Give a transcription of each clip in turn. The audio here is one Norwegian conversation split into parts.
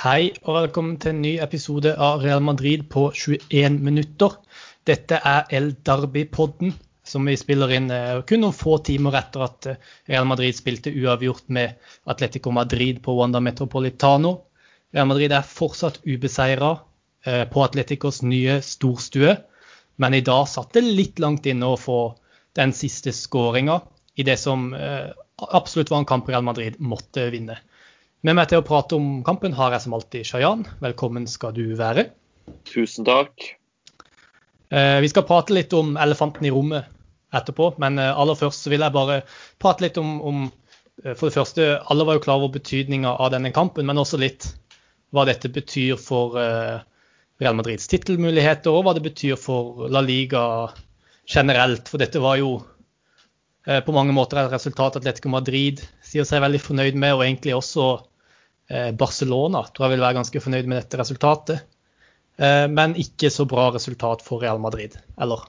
Hei og velkommen til en ny episode av Real Madrid på 21 minutter. Dette er El Derby-podden, som vi spiller inn eh, kun noen få timer etter at eh, Real Madrid spilte uavgjort med Atletico Madrid på Wanda Metropolitano. Real Madrid er fortsatt ubeseira eh, på Atleticos nye storstue, men i dag satt det litt langt inne å få den siste skåringa i det som absolutt var en kamp Real Madrid måtte vinne. Med meg til å prate om kampen har jeg som alltid Shayan. Velkommen skal du være. Tusen takk. Eh, vi skal prate litt om elefanten i rommet etterpå, men eh, aller først så vil jeg bare prate litt om, om eh, For det første, alle var jo klar over betydninga av denne kampen, men også litt hva dette betyr for Real Madrids tittelmuligheter, og hva det betyr for La Liga generelt. For dette var jo på mange måter et resultat Atletico Madrid sier seg veldig fornøyd med, og egentlig også Barcelona tror jeg vil være ganske fornøyd med dette resultatet. Eh, men ikke så bra resultat for Real Madrid, eller?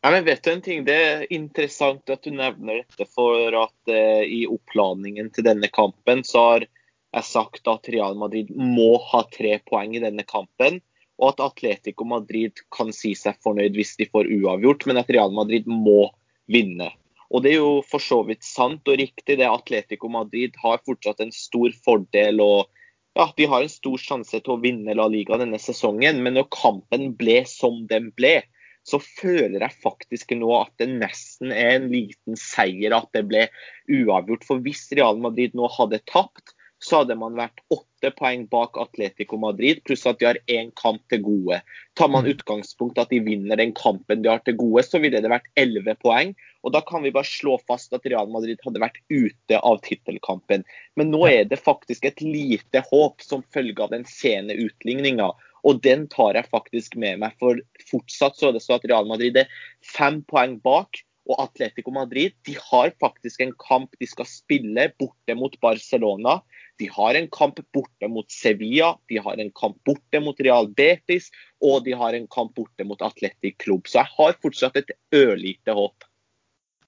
Ja, men vet du en ting? Det er interessant at du nevner dette, for at eh, i oppladningen til denne kampen så har jeg sagt at Real Madrid må ha tre poeng i denne kampen. Og at Atletico Madrid kan si seg fornøyd hvis de får uavgjort, men at Real Madrid må vinne. Og det er jo for så vidt sant og riktig. det Atletico Madrid har fortsatt en stor fordel. og ja, De har en stor sjanse til å vinne La Liga denne sesongen. Men når kampen ble som den ble, så føler jeg faktisk nå at det nesten er en liten seier at det ble uavgjort. For hvis Real Madrid nå hadde tapt, så hadde man vært åtte poeng bak Atletico Madrid, pluss at de har én kamp til gode. Tar man mm. utgangspunkt at de vinner den kampen de har til gode, så ville det vært elleve poeng. Og Da kan vi bare slå fast at Real Madrid hadde vært ute av tittelkampen. Men nå er det faktisk et lite håp som følge av den sene utligninga. Og den tar jeg faktisk med meg. For fortsatt så er det så at Real Madrid er fem poeng bak. Og Atletico Madrid de har faktisk en kamp de skal spille borte mot Barcelona. De har en kamp borte mot Sevilla, de har en kamp borte mot Real Betis og de har en kamp borte mot Atletic Klubb. Så jeg har fortsatt et ørlite håp.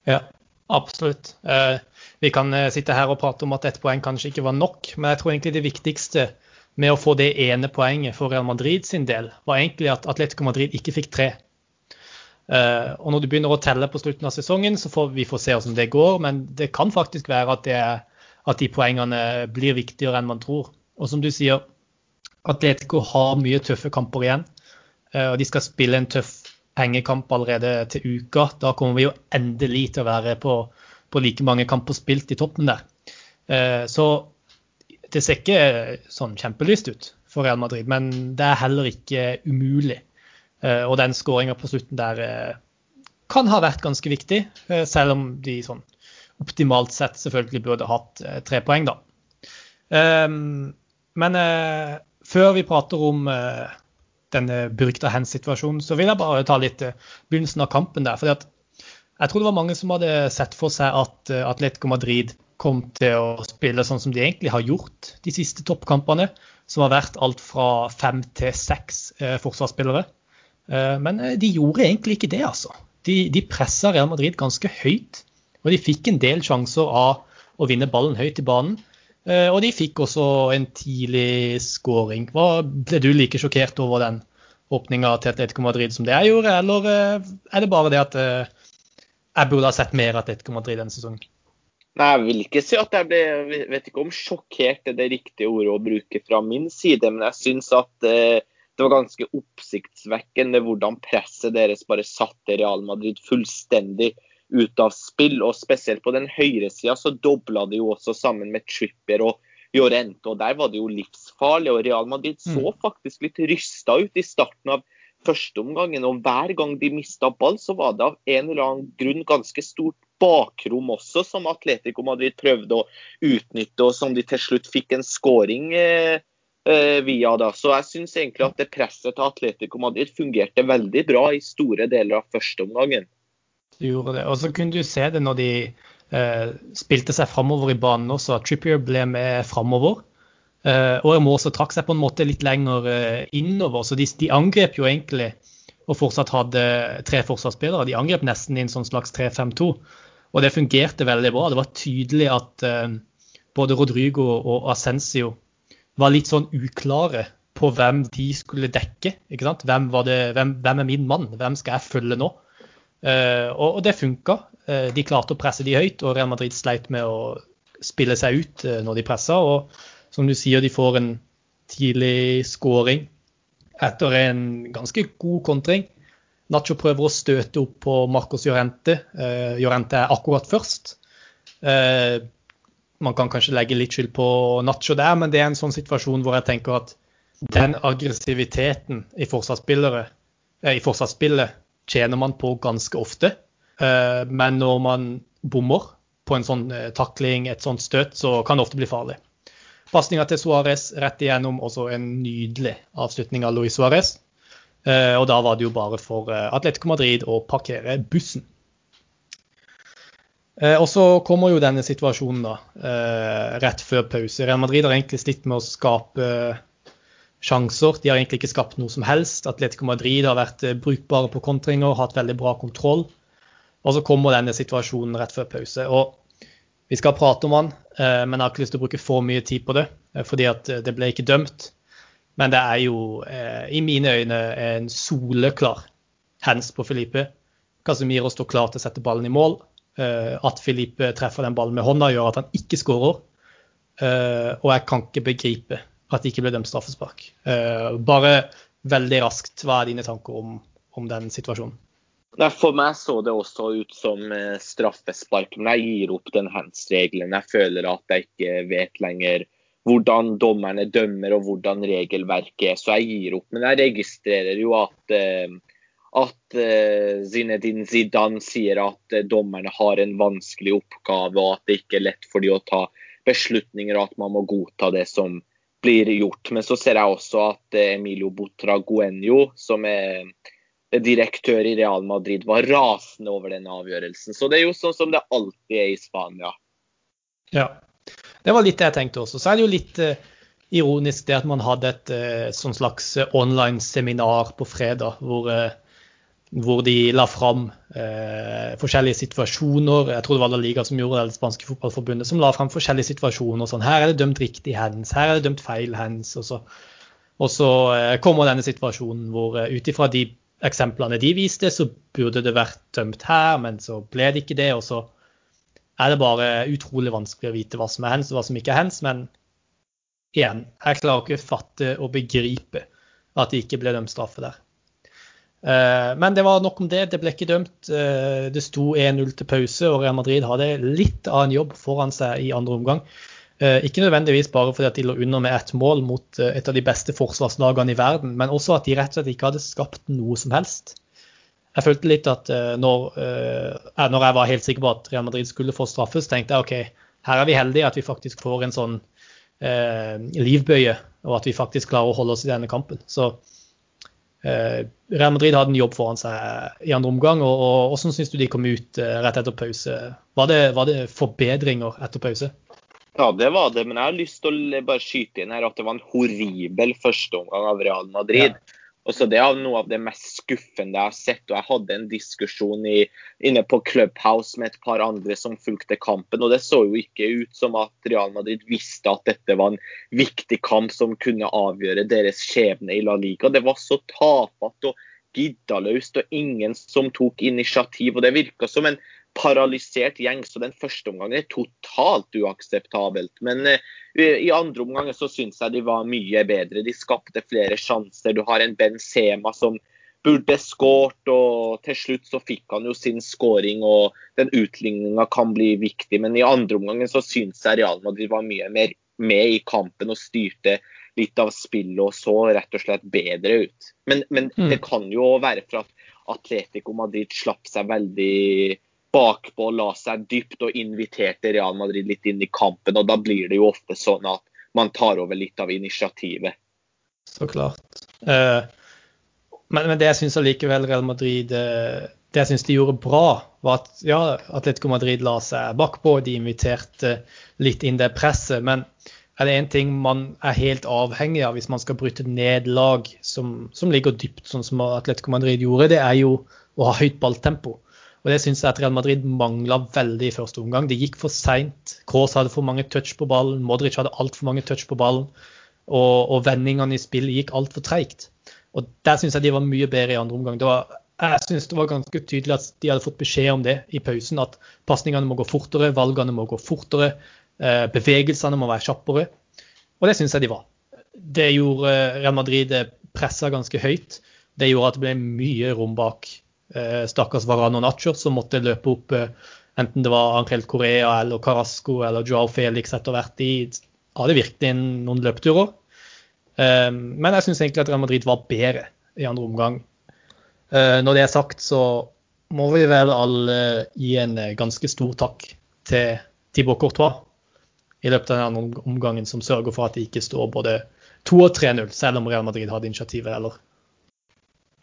Ja, absolutt. Eh, vi kan eh, sitte her og prate om at ett poeng kanskje ikke var nok, men jeg tror egentlig det viktigste med å få det ene poenget for Real Madrid sin del, var egentlig at Atletico Madrid ikke fikk tre. Uh, og når du begynner å telle på slutten av sesongen, så får vi får se hvordan det går. Men det kan faktisk være at, det, at, de poengene blir viktigere enn man tror. Og som du sier, Atletico har mye tøffe kamper igjen. Uh, og de skal spille en tøff pengekamp allerede til uka. Da kommer vi jo endelig til å være på, på like mange kamper spilt i toppen der. Uh, så det ser ikke sånn kjempelyst ut for Real Madrid, men det er heller ikke umulig. Eh, og den skåringa på slutten der eh, kan ha vært ganske viktig, eh, selv om de sånn optimalt sett selvfølgelig burde hatt tre poeng, da. Ehm, men før vi prater om denne Burkta Hands-situasjonen, så vil jeg bare ta litt begynnelsen av kampen der. fordi jeg tror det var mange som hadde sett for seg at Atletico Madrid kom til å spille sånn som de egentlig har gjort de siste toppkampene, som har vært alt fra fem til seks forsvarsspillere. Eh, men eh, de gjorde egentlig ikke det, altså. De, de pressa Real Madrid ganske høyt. Og de fikk en del sjanser av å vinne ballen høyt i banen. Eh, og de fikk også en tidlig scoring. Ble du like sjokkert over den åpninga til Atletico Madrid som det jeg gjorde, eller er det bare det at jeg burde ha sett mer Atletico Madrid denne sesongen? Nei, Jeg vil ikke si at jeg ble vet ikke om sjokkert er det riktige ordet å bruke fra min side, men jeg syns at eh, det var ganske oppsiktsvekkende hvordan presset deres bare satte Real Madrid fullstendig ut av spill. og Spesielt på den høyresida så dobla det jo også sammen med Tripper og Jorente. og Der var det jo livsfarlig. og Real Madrid så mm. faktisk litt rysta ut i starten av førsteomgangen. Og hver gang de mista ball, så var det av en eller annen grunn ganske stort bakrom også, som Atletico Madrid prøvde å utnytte, og som de til slutt fikk en skåring eh, Eh, via da. Så jeg syns egentlig at det presset til Atletico Madrid fungerte veldig bra i store deler av førsteomgangen. Du gjorde det. Og så kunne du se det når de eh, spilte seg framover i banen også. at Trippier ble med framover. Eh, og Hermosa trakk seg på en måte litt lenger eh, innover. Så de, de, angrep jo egentlig og fortsatt hadde tre forsvarsspillere. De angrep nesten i en sånn slags 3-5-2. Og det fungerte veldig bra. Det var tydelig at eh, både Rodrigo og Ascencio var litt sånn uklare på hvem de skulle dekke. ikke sant? Hvem, det, hvem, hvem er min mann? Hvem skal jeg følge nå? Uh, og, det funka. Uh, de klarte å presse de høyt, og Real Madrid sleit med å spille seg ut uh, når de pressa. Og som du sier, de får en tidlig scoring etter en ganske god kontring. Nacho prøver å støte opp på Marcos Llorente. Llorente er akkurat først. man kan kanskje legge litt skyld på Nacho der, men det er en sånn situasjon hvor jeg tenker at den aggressiviteten i forsvarsspillet tjener man på ganske ofte. Eh, men når man bommer på en sånn eh, takling, et sånt støt, så kan det ofte bli farlig. Pasninga til Suárez rett igjennom, også en nydelig avslutning av Luis Suárez. Eh, og da var det jo bare for Atletico Madrid å parkere bussen. Og så kommer jo denne situasjonen da, rett før pause. Real Madrid har egentlig slitt med å skape sjanser. De har egentlig ikke skapt noe som helst. Atletico Madrid har vært eh, brukbare på kontringer, hatt veldig bra kontroll. Og så kommer denne situasjonen rett før pause. Og vi skal prate om han, eh, men jeg har ikke lyst til å bruke for mye tid på det. Eh, fordi at det ble ikke dømt. Men det er jo i mine øyne en soleklar hands på Felipe. Casemiro står klar til å sette ballen i mål. At Felipe treffer den ballen med hånda, gjør at han ikke skårer. Og jeg kan ikke begripe at det ikke ble dømt straffespark. Uh, bare veldig raskt, hva er dine tanker om, om den situasjonen? For meg så det også ut som eh, straffespark, men jeg gir opp den hands-regelen. Jeg føler at jeg ikke vet lenger hvordan dommerne dømmer og hvordan regelverket er, så jeg gir opp. Men jeg registrerer jo at, eh, at Zinedine Zidane sier at dommerne har en vanskelig oppgave, og at det ikke er lett for dem å ta beslutninger, og at man må godta det som blir gjort. Men så ser jeg også at eh, Emilio Botraguenio, som er direktør i Real Madrid, var rasende over den avgjørelsen. Så det er jo sånn som det alltid er i Spania. Ja, det var litt det jeg tenkte også. Så er det jo litt uh, ironisk det at man hadde et uh, sånn slags online seminar på fredag hvor hvor de la fram eh, forskjellige situasjoner. Jeg tror det var La Liga som gjorde det, det spanske fotballforbundet, som la fram forskjellige situasjoner. sånn, Her er det dømt riktig hands, her er det dømt feil hands. Og så, og så eh, kommer denne situasjonen hvor eh, ut ifra de eksemplene de viste, så burde det vært dømt her, men så ble det ikke det. Og så er det bare utrolig vanskelig å vite hva som er hands og hva som ikke er hands. Men igjen, jeg klarer ikke å fatte og begripe at det ikke ble dømt straffe der. Eh, men det var nok om det. Det ble ikke dømt. Eh, det sto 1-0 til pause, og Real Madrid hadde litt av en jobb foran seg i andre omgang. Eh, ikke nødvendigvis bare fordi at de lå under med ett mål mot et av de beste forsvarslagene i verden, men også at de rett og slett ikke hadde skapt noe som helst. Jeg følte litt at når, når jeg var helt sikker på at Real Madrid skulle få straffes, tenkte jeg OK, her er vi heldige at vi faktisk får en sånn eh, livbøye, og at vi faktisk klarer å holde oss i denne kampen. Så Real Madrid hadde en jobb foran seg i andre omgang. og, og Hvordan syns du de kom ut eh, rett etter pause? Var det, var det, forbedringer etter pause? Ja, det var det. Men jeg har lyst til å bare skyte inn her at det var en horribel førsteomgang av Real Madrid. Ja. Også det er noe av det mest skuffende jeg har sett. og Jeg hadde en diskusjon i, inne på Clubhouse med et par andre som fulgte kampen. og Det så jo ikke ut som at Real Madrid visste at dette var en viktig kamp som kunne avgjøre deres skjebne i La Liga. Det var så tafatt og giddaløst og ingen som tok initiativ. og Det virka som en paralysert gjeng. Så den første omgangen er totalt uakseptabelt. Men uh, i andre omgang så syns jeg de var mye bedre. De skapte flere sjanser. Du har en Benzema som burde skåret, og til slutt så fikk han jo sin skåring, og den utligninga kan bli viktig. Men i andre omgang så syns jeg Real Madrid var mye mer med i kampen og styrte litt av spillet og så rett og slett bedre ut. Men, men mm. det kan jo være for at Atletico Madrid slapp seg veldig bakpå, la seg dypt og inviterte Real Madrid litt inn i kampen. og Da blir det jo ofte sånn at man tar over litt av initiativet. Så klart. Eh, men, men, det jeg syns allikevel Real Madrid eh, det jeg syns de gjorde bra, var at ja, Atletico Madrid la seg bakpå. De inviterte litt inn det presset. Men er det én ting man er helt avhengig av hvis man skal bryte ned lag som, som ligger dypt, sånn som Atletico Madrid gjorde, det er jo å ha høyt balltempo. Og Det syns jeg at Real Madrid mangla veldig i første omgang. Det gikk for seint. Kaas hadde for mange touch på ballen. Modric hadde altfor mange touch på ballen. Og, og vendingene i spillet gikk altfor treigt. Og der syns jeg de var mye bedre i andre omgang. Var, jeg syns det var ganske tydelig at de hadde fått beskjed om det i pausen. At pasningene må gå fortere, valgene må gå fortere, eh, bevegelsene må være kjappere. Og det syns jeg de var. Det gjorde eh, Real Madrid pressa ganske høyt. Det gjorde at det ble mye rom bak eh, stakkars Varane og Nacho, som måtte løpe opp enten det var Angel Correa eller Carasco eller Joao Felix etter hvert. De hadde virkelig noen løpeturer. Men jeg syns egentlig at Real Madrid var bedre i andre omgang. Når det er sagt, så må vi vel alle gi en ganske stor takk til Thibaut Courtois i løpet av den omgangen, som sørger for at det ikke står både 2 og 3-0, selv om Real Madrid hadde initiativet, eller?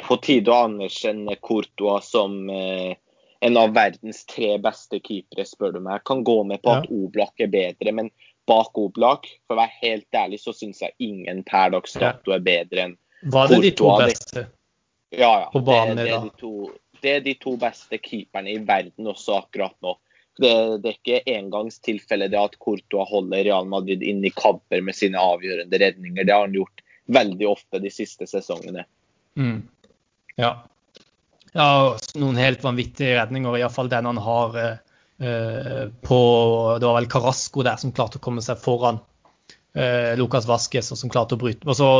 På tide å anerkjenne Courtois som eh, en av verdens tre beste keepere, spør du meg. Jeg kan gå med på at ja. Oblak er bedre, men bak Oblak, for å være helt ærlig, så syns jeg ingen per dags dato er bedre enn Courtois. Var det de to beste ja, ja. på banen det, det, er de to, det er de to beste keeperne i verden også akkurat nå. Det, det, er ikke engangstilfelle det at Courtois holder Real Madrid inn i kamper med sine avgjørende redninger. Det har han gjort veldig ofte de siste sesongene. Mm. Ja. ja. noen helt vanvittige redninger, iallfall den han har eh, på Det var vel Carasco der som klarte å komme seg foran eh, Lucas Vasques, og som klarte å bryte. Og så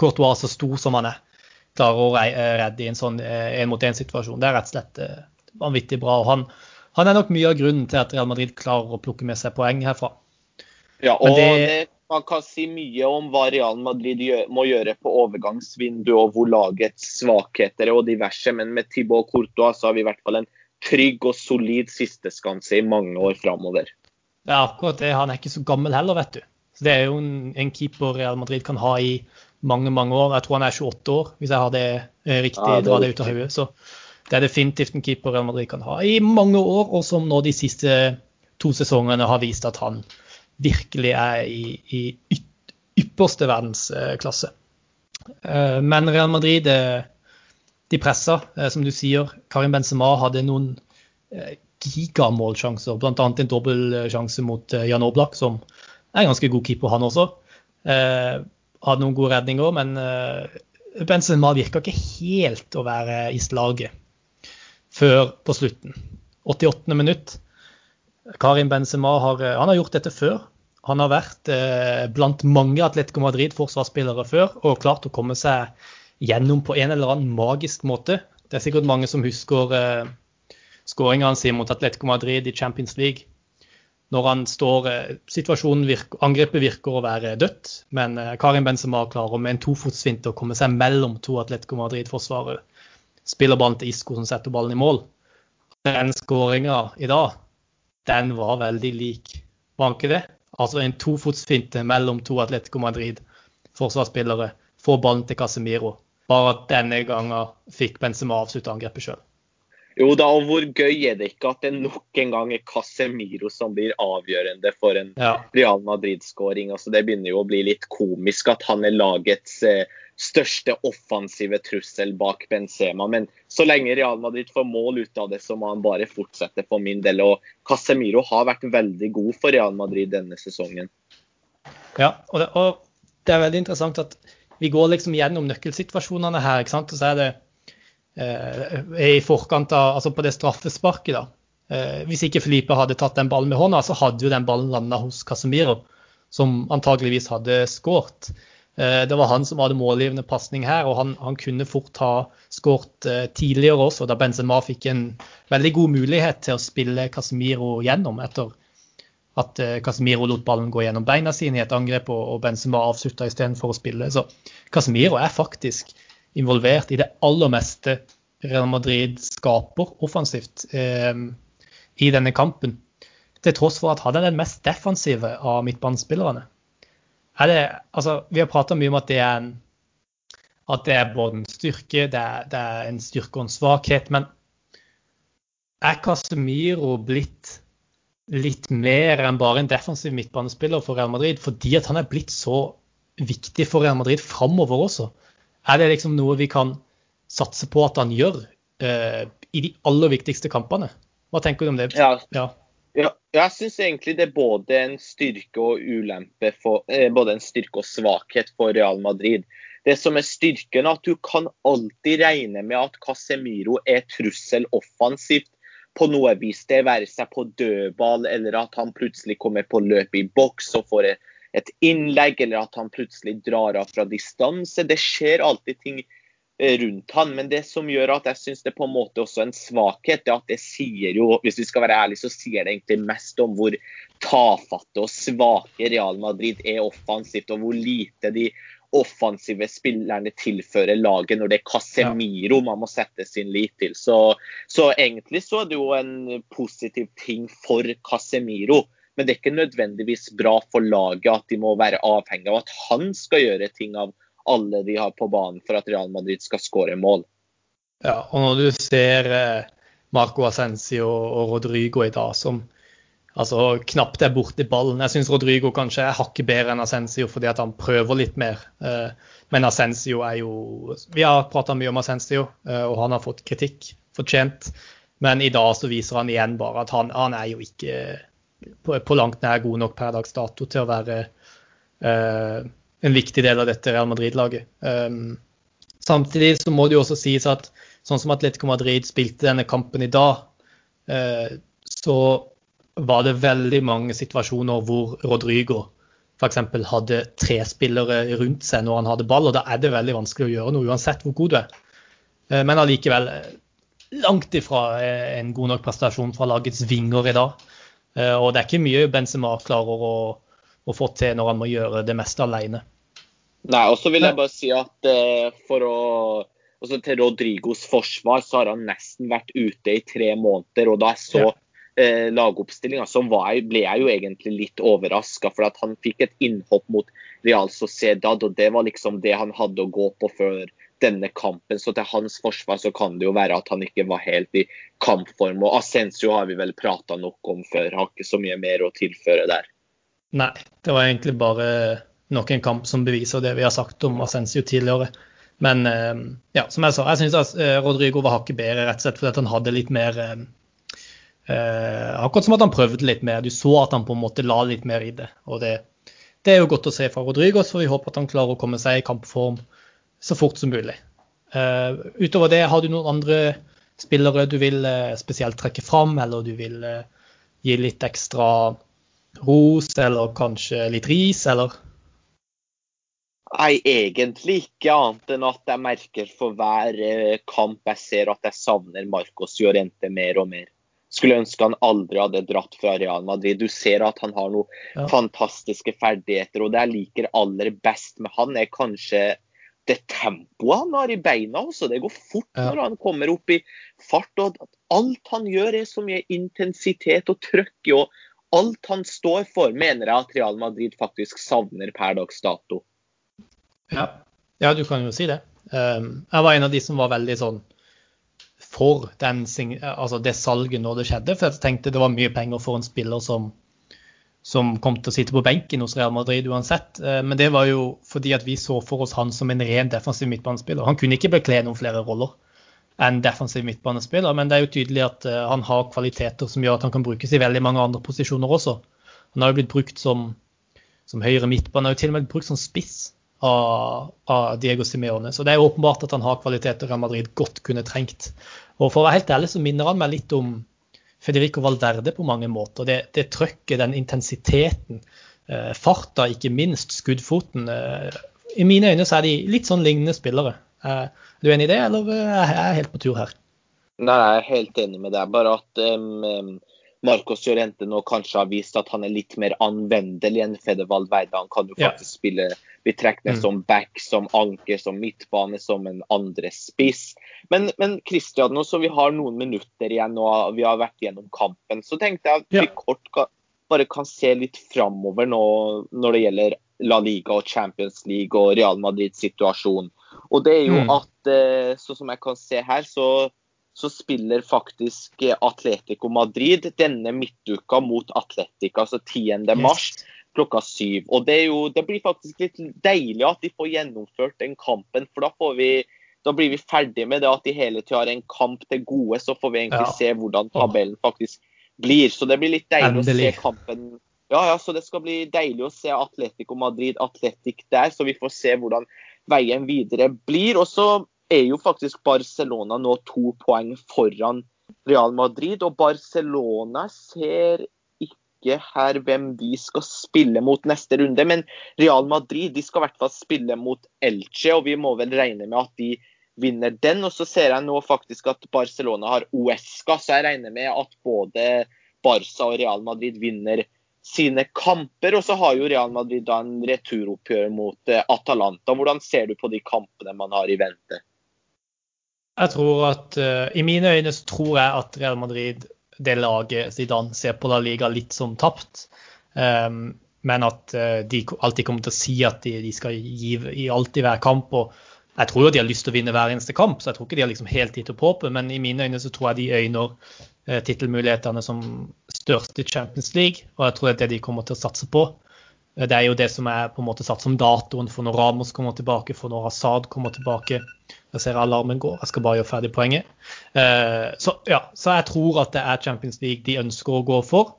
Courtois så stor som han er, klarer å redde i en sånn én-mot-én-situasjon. Det er rett og slett eh, vanvittig bra. og han han er nok mye av grunnen til at Real Madrid klarer å plukke med seg poeng herfra. Ja, og det, det, man kan si mye om hva Real Madrid gjør, må gjøre på overgangsvinduet og hvor lagets svakheter er og diverse, men med Thibaut Courtois så har vi i hvert fall en trygg og solid sisteskanse i mange år framover. Det er akkurat det. Han er ikke så gammel heller, vet du. Så Det er jo en, en, keeper Real Madrid kan ha i mange mange år. Jeg tror han er 28 år, hvis jeg har det eh, riktig, ja, det dra det ut av hodet. Så det er definitivt en keeper Real Madrid kan ha i mange år, og som nå de siste to sesongene har vist at han virkelig er i, i ypperste verdensklasse. Eh, men Real Madrid eh, de pressa, eh, som du sier. Karim Benzema hadde noen gigamålsjanser, bl.a. en dobbeltsjanse mot Jan Oblak, som er en ganske god keeper, han også. Hadde noen gode redninger, men Benzema virka ikke helt å være i slaget før på slutten. 88. minutt. Karim Benzema har, eh, han har gjort dette før. Han har vært eh, blant mange Atletico Madrid-forsvarsspillere før og klart å komme seg gjennom på en eller annen magisk måte. Det er sikkert mange som husker eh, skåringa hans mot Atletico Madrid i Champions League. Når han står eh, Situasjonen virker, angrepet virker å være dødt, men eh, Karim Benzema klarer med en tofotsvinte å komme seg mellom to Atletico Madrid-forsvarere spiller ballen til Isco som setter ballen i mål. Den skåringa i dag, den var veldig lik. Var ikke det? Altså en tofotsfinte mellom to Atletico Madrid-forsvarsspillere. Får ballen til Casemiro. Bare at denne gangen fikk Benzema avslutte angrepet sjøl. Jo da, og hvor gøy er det ikke at det nok en gang er Casemiro som blir avgjørende for en ja. Real Madrid-skåring. Altså, det begynner jo å bli litt komisk at han er lagets eh, største offensive trussel bak Benzema. Men så lenge Real Madrid får mål ut av det, så må han bare fortsette for min del. Og Casemiro har vært veldig god for Real Madrid denne sesongen. Ja, og det, og det er veldig interessant at vi går liksom gjennom nøkkelsituasjonene her. ikke sant? Og så er det eh, i forkant av, altså på det straffesparket, da. Eh, hvis ikke Felipe hadde tatt den ballen med hånda, så hadde jo den ballen landa hos Casemiro, som antageligvis hadde skåret. Eh, det var han som hadde målgivende pasning her, og han, han, kunne fort ha skåret eh, tidligere også, da Benzema fikk en veldig god mulighet til å spille Casemiro gjennom etter at eh, Casemiro lot ballen gå gjennom beina sine i et angrep, og, Benzema avslutta istedenfor å spille. Så Casemiro er faktisk involvert i det aller meste Real Madrid skaper offensivt eh, i denne kampen. Til tross for at han er den mest defensive av midtbanespillerne er det, altså, vi har prata mye om at det er en at det er både en styrke, det er, det er en styrke og en svakhet. Men er Casemiro blitt litt mer enn bare en defensiv midtbanespiller for Real Madrid fordi at han er blitt så viktig for Real Madrid framover også? Er det liksom noe vi kan satse på at han gjør uh, i de aller viktigste kampene? Hva tenker du om det? Ja. ja. Ja, jeg syns egentlig det er både en styrke og ulempe for, eh, både en styrke og svakhet for Real Madrid. Det som er styrken, er at du kan alltid regne med at Casemiro er trussel offensivt på noe vis. Det være seg på dødball, eller at han plutselig kommer på løp i boks og får et innlegg, eller at han plutselig drar av fra distanse. Det skjer alltid ting rundt han, Men det som gjør at jeg syns det på en måte også er en svakhet, er at det sier jo, hvis vi skal være ærlige, så sier det egentlig mest om hvor tafatte og svake Real Madrid er offensivt, og hvor lite de offensive spillerne tilfører laget når det er Casemiro man må sette sin lit til. Så, så, egentlig så er det jo en positiv ting for Casemiro. Men det er ikke nødvendigvis bra for laget at de må være avhengig av at han skal gjøre ting av alle de har på banen for at Real Madrid skal skåre mål. Ja, og når du ser eh, Marco Ascencio og Rodrigo i dag, som altså knapt er borti ballen. Jeg syns Rodrigo kanskje er hakket bedre enn Ascencio fordi at han prøver litt mer. Eh, men Ascencio er jo Vi har prata mye om Ascencio, eh, og han har fått kritikk, fortjent. Men i dag så viser han igjen bare at han, han er jo ikke på, på, langt nær god nok per dags dato til å være en viktig del av dette Real Madrid-laget. Um, samtidig så må det jo også sies at sånn som Atletico Madrid spilte denne kampen i dag, uh, så var det veldig mange situasjoner hvor Rodrigo f.eks. hadde tre spillere rundt seg når han hadde ball, og da er det veldig vanskelig å gjøre noe uansett hvor god du er. Eh, men allikevel eh, langt ifra en god nok prestasjon fra lagets vinger i dag. Og det er ikke mye Benzema klarer å, å få til når han må gjøre det meste alene. Nei, og så vil jeg bare si at for å altså Til Rodrigos forsvar så har han nesten vært ute i tre måneder. og da jeg så eh, lagoppstillinga, så jeg, ble jeg jo egentlig litt overraska. For at han fikk et innhopp mot Real Sociedad, og det var liksom det han hadde å gå på før denne kampen. Så til hans forsvar så kan det jo være at han ikke var helt i kampform. Og Ascencio har vi vel prata nok om før, har ikke så mye mer å tilføre der. Nei, det var egentlig bare nok en kamp som beviser det vi har sagt om Ascencio tidligere. Men eh, ja, som jeg sa, jeg syns eh, Rodrigo var hakket bedre rett og slett fordi han hadde litt mer eh, akkurat som at han prøvde litt mer. Du så at han på en måte la litt mer i det. og det, det er jo godt å se fra Rodrigo, for vi håper at han klarer å komme seg i kampform så fort som mulig. Utover det, har du noen andre spillere du vil spesielt trekke fram, eller du vil gi litt ekstra ros, eller kanskje litt ris, eller? Nei, egentlig ikke, annet enn at jeg merker for hver kamp jeg ser at jeg savner Marcos Llorente mer og mer skulle ønske han aldri hadde dratt fra Real Madrid. Du ser at han har noen ja. fantastiske ferdigheter, og det jeg liker aller best med han, er kanskje det tempoet han har i beina også. Det går fort ja. når han kommer opp i fart. og Alt han gjør er så mye intensitet og trøkk i. og Alt han står for, mener jeg at Real Madrid faktisk savner per dags dato. Ja, ja du kan jo si det. Um, jeg var en av de som var veldig sånn for den, altså det salget når det skjedde. For jeg tenkte det var mye penger for en spiller som, som kom til å sitte på benken hos Real Madrid uansett. Eh, men det var jo fordi at vi så for oss han som en ren defensiv midtbanespiller. Han kunne ikke bekle noen flere roller enn defensiv midtbanespiller, men det er jo tydelig at eh, han har kvaliteter som gjør at han kan brukes i veldig mange andre posisjoner også. Han har jo blitt brukt som, som høyre midtbane, og til og med blitt brukt som spiss av, av Diego Simeone. Så det er åpenbart at han har kvaliteter Real Madrid godt kunne trengt. Og for å være helt ærlig så minner han meg litt om Federico Valverde på mange måter. Det, det trøkket, den intensiteten, eh, farta, ikke minst, skuddfoten. Eh, I mine øyne så er de litt sånn lignende spillere. Eh, er du enig i det, eller er jeg helt på tur her? Nei, jeg er helt enig med deg. Bare at um, Marcos Llorente nå kanskje har vist at han er litt mer anvendelig enn Fede Valverde. Han kan jo faktisk ja. spille bli trukket ned mm. som back, som anker, som midtbane, som en andre spiss. Men, men Christian, nå som vi har noen minutter igjen og vi har vært gjennom kampen, så tenkte jeg at vi kort kan, bare kan se litt framover nå når det gjelder La Liga og Champions League og Real Madrids situasjon. Og det er jo mm. at, sånn som jeg kan se her, så, så spiller faktisk Atletico Madrid denne midtuka mot Atletica, altså 10. mars. Klokka syv. Og det, jo, det, blir faktisk litt deilig at de får gjennomført den kampen, for da, vi, da blir vi ferdig med det at de hele tida har en kamp til gode. Så får vi egentlig ja. se hvordan tabellen faktisk blir. Så det blir litt deilig Endelig. å se kampen. Ja, ja, så det skal bli deilig å se Atletico Madrid Atletic der, så vi får se hvordan veien videre blir. Og så er jo faktisk Barcelona nå to poeng foran Real Madrid, og Barcelona ser ikke her hvem de skal spille mot neste runde. Men Real Madrid de skal i hvert fall spille mot Elche, og vi må vel regne med at de vinner den. Og så ser jeg nå faktisk at Barcelona har Uesca, så jeg regner med at både Barca og Real Madrid vinner sine kamper. Og så har jo Real Madrid da en returoppgjør mot eh, Atalanta. Hvordan ser du på de kampene man har i vente? Jeg tror at uh, I mine øyne så tror jeg at Real Madrid, det laget Zidane ser på La Liga litt som tapt. Um, men at uh, de alltid kommer til å si at de, de skal gi i alt i hver kamp. og Jeg tror jo de har lyst til å vinne hver eneste kamp, så jeg tror ikke de har liksom helt gitt opp håpet. Men i mine øyne så tror jeg de øyner uh, tittelmulighetene som størst i Champions League. Og jeg tror det er det de kommer til å satse på. Det er jo det som er på en måte satt som datoen for når Ramos kommer tilbake, for når Assad kommer tilbake. Jeg ser alarmen går, jeg skal bare gjøre ferdig poenget. Uh, så, ja, så jeg tror at det er Champions League de ønsker å gå for.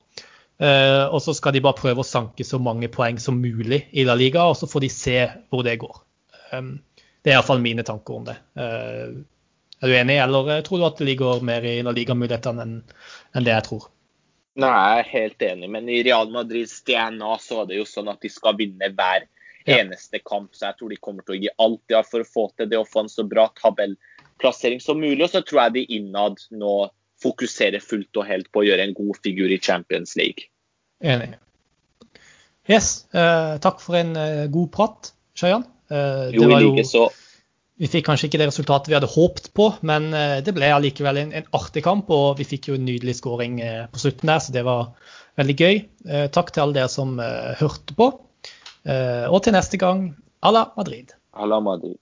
Uh, og så skal de bare prøve å sanke så mange poeng som mulig i La Liga, og så får de se hvor det går. Um, det er iallfall mine tanker om det. Er du enig, eller tror du at det ligger mer i La Liga-mulighetene enn det jeg tror? Nei, jeg er helt enig, men i Real Madrids DNA så er det jo sånn at de skal vinne hver eneste kamp. Så jeg tror de kommer til å gi alt de har for å få til det og få en så bra tabellplassering som mulig. Og så tror jeg de innad nå fokuserer fullt og helt på å gjøre en god figur i Champions League. Enig. Yes, uh, takk for en uh, god prat, Shayan. Uh, jo, i like så. Vi fikk kanskje ikke det resultatet vi hadde håpet på, men det ble allikevel en, en artig kamp. Og vi fikk jo en nydelig skåring på slutten der, så det var veldig gøy. Takk til alle dere som hørte på. Og til neste gang, à la Madrid. À la Madrid.